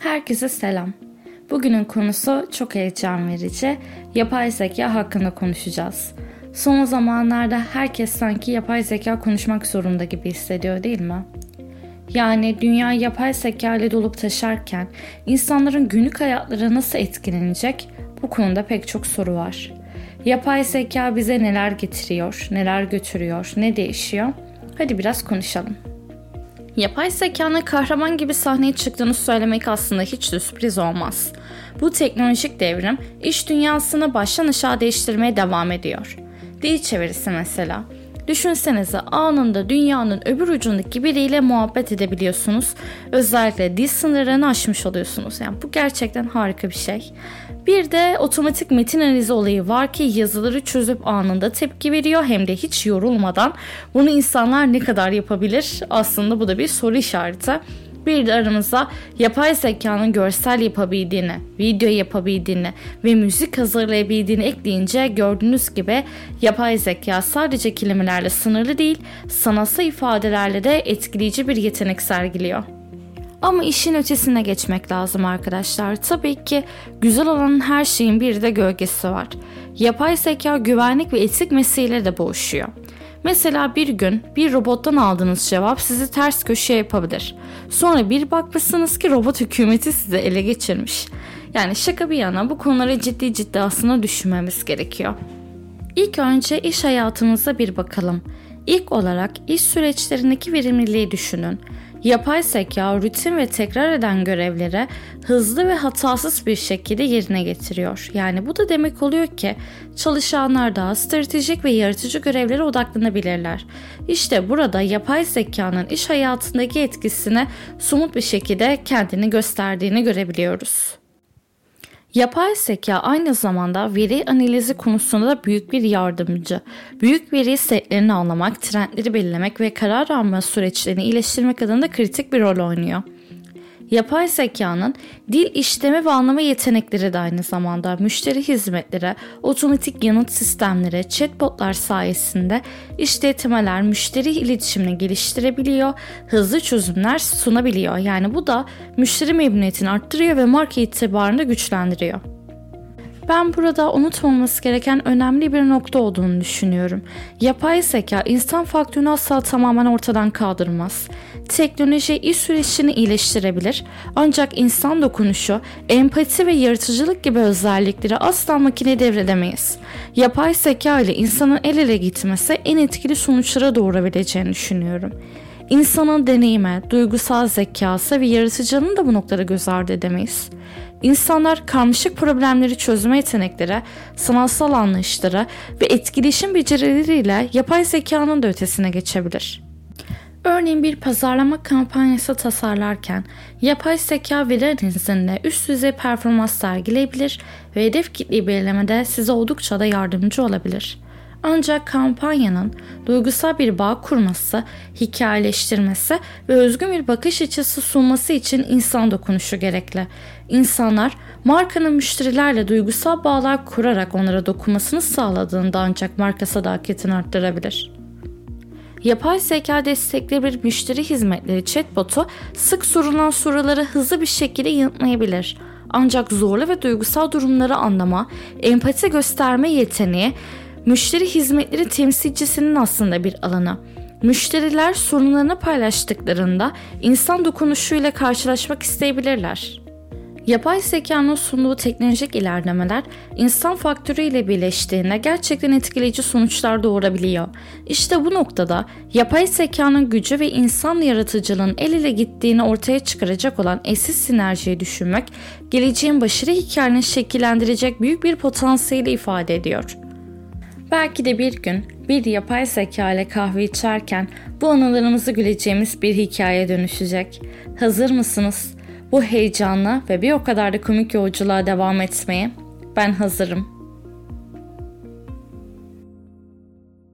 Herkese selam. Bugünün konusu çok heyecan verici. Yapay zeka hakkında konuşacağız. Son zamanlarda herkes sanki yapay zeka konuşmak zorunda gibi hissediyor değil mi? Yani dünya yapay zeka ile dolup taşarken insanların günlük hayatları nasıl etkilenecek? Bu konuda pek çok soru var. Yapay zeka bize neler getiriyor, neler götürüyor, ne değişiyor? Hadi biraz konuşalım. Yapay zekanın kahraman gibi sahneye çıktığını söylemek aslında hiç de sürpriz olmaz. Bu teknolojik devrim iş dünyasını baştan aşağı değiştirmeye devam ediyor. Dil çevirisi mesela. Düşünsenize anında dünyanın öbür ucundaki biriyle muhabbet edebiliyorsunuz. Özellikle dil sınırlarını aşmış oluyorsunuz. Yani bu gerçekten harika bir şey. Bir de otomatik metin analizi olayı var ki yazıları çözüp anında tepki veriyor hem de hiç yorulmadan. Bunu insanlar ne kadar yapabilir? Aslında bu da bir soru işareti. Bir de aramıza yapay zekanın görsel yapabildiğini, video yapabildiğini ve müzik hazırlayabildiğini ekleyince gördüğünüz gibi yapay zeka sadece kelimelerle sınırlı değil, sanatsal ifadelerle de etkileyici bir yetenek sergiliyor. Ama işin ötesine geçmek lazım arkadaşlar. Tabii ki güzel olan her şeyin bir de gölgesi var. Yapay zeka güvenlik ve etik meseleleri de boğuşuyor. Mesela bir gün bir robottan aldığınız cevap sizi ters köşeye yapabilir. Sonra bir bakmışsınız ki robot hükümeti sizi ele geçirmiş. Yani şaka bir yana bu konulara ciddi ciddi aslında düşünmemiz gerekiyor. İlk önce iş hayatımıza bir bakalım. İlk olarak iş süreçlerindeki verimliliği düşünün. Yapay zeka rutin ve tekrar eden görevlere hızlı ve hatasız bir şekilde yerine getiriyor. Yani bu da demek oluyor ki çalışanlar daha stratejik ve yaratıcı görevlere odaklanabilirler. İşte burada yapay zekanın iş hayatındaki etkisini somut bir şekilde kendini gösterdiğini görebiliyoruz. Yapay zeka aynı zamanda veri analizi konusunda da büyük bir yardımcı. Büyük veri setlerini anlamak, trendleri belirlemek ve karar alma süreçlerini iyileştirmek adına kritik bir rol oynuyor. Yapay zekanın dil işleme ve anlama yetenekleri de aynı zamanda müşteri hizmetleri, otomatik yanıt sistemleri, chatbotlar sayesinde işletmeler müşteri iletişimini geliştirebiliyor, hızlı çözümler sunabiliyor. Yani bu da müşteri memnuniyetini arttırıyor ve marka itibarını güçlendiriyor. Ben burada unutmaması gereken önemli bir nokta olduğunu düşünüyorum. Yapay zeka insan faktörünü asla tamamen ortadan kaldırmaz. Teknoloji iş süreçini iyileştirebilir ancak insan dokunuşu, empati ve yaratıcılık gibi özellikleri asla makine devredemeyiz. Yapay zeka ile insanın el ele gitmesi en etkili sonuçlara doğurabileceğini düşünüyorum. İnsanın deneyime, duygusal zekası ve yaratıcılığını da bu noktada göz ardı edemeyiz. İnsanlar karmaşık problemleri çözme yetenekleri, sanatsal anlayışları ve etkileşim becerileriyle yapay zekanın da ötesine geçebilir. Örneğin bir pazarlama kampanyası tasarlarken yapay zeka veri analizinde üst düzey performans sergileyebilir ve hedef kitleyi belirlemede size oldukça da yardımcı olabilir. Ancak kampanyanın duygusal bir bağ kurması, hikayeleştirmesi ve özgün bir bakış açısı sunması için insan dokunuşu gerekli. İnsanlar markanın müşterilerle duygusal bağlar kurarak onlara dokunmasını sağladığında ancak marka sadakatini arttırabilir. Yapay zeka destekli bir müşteri hizmetleri chatbotu sık sorulan soruları hızlı bir şekilde yanıtlayabilir. Ancak zorlu ve duygusal durumları anlama, empati gösterme yeteneği müşteri hizmetleri temsilcisinin aslında bir alanı. Müşteriler sorunlarını paylaştıklarında insan dokunuşuyla karşılaşmak isteyebilirler. Yapay zekanın sunduğu teknolojik ilerlemeler insan faktörüyle birleştiğinde gerçekten etkileyici sonuçlar doğurabiliyor. İşte bu noktada yapay zekanın gücü ve insan yaratıcılığın el ele gittiğini ortaya çıkaracak olan eşsiz sinerjiyi düşünmek, geleceğin başarı hikayelerini şekillendirecek büyük bir potansiyeli ifade ediyor. Belki de bir gün bir yapay zeka ile kahve içerken bu anılarımızı güleceğimiz bir hikaye dönüşecek. Hazır mısınız? Bu heyecanlı ve bir o kadar da komik yolculuğa devam etmeye ben hazırım.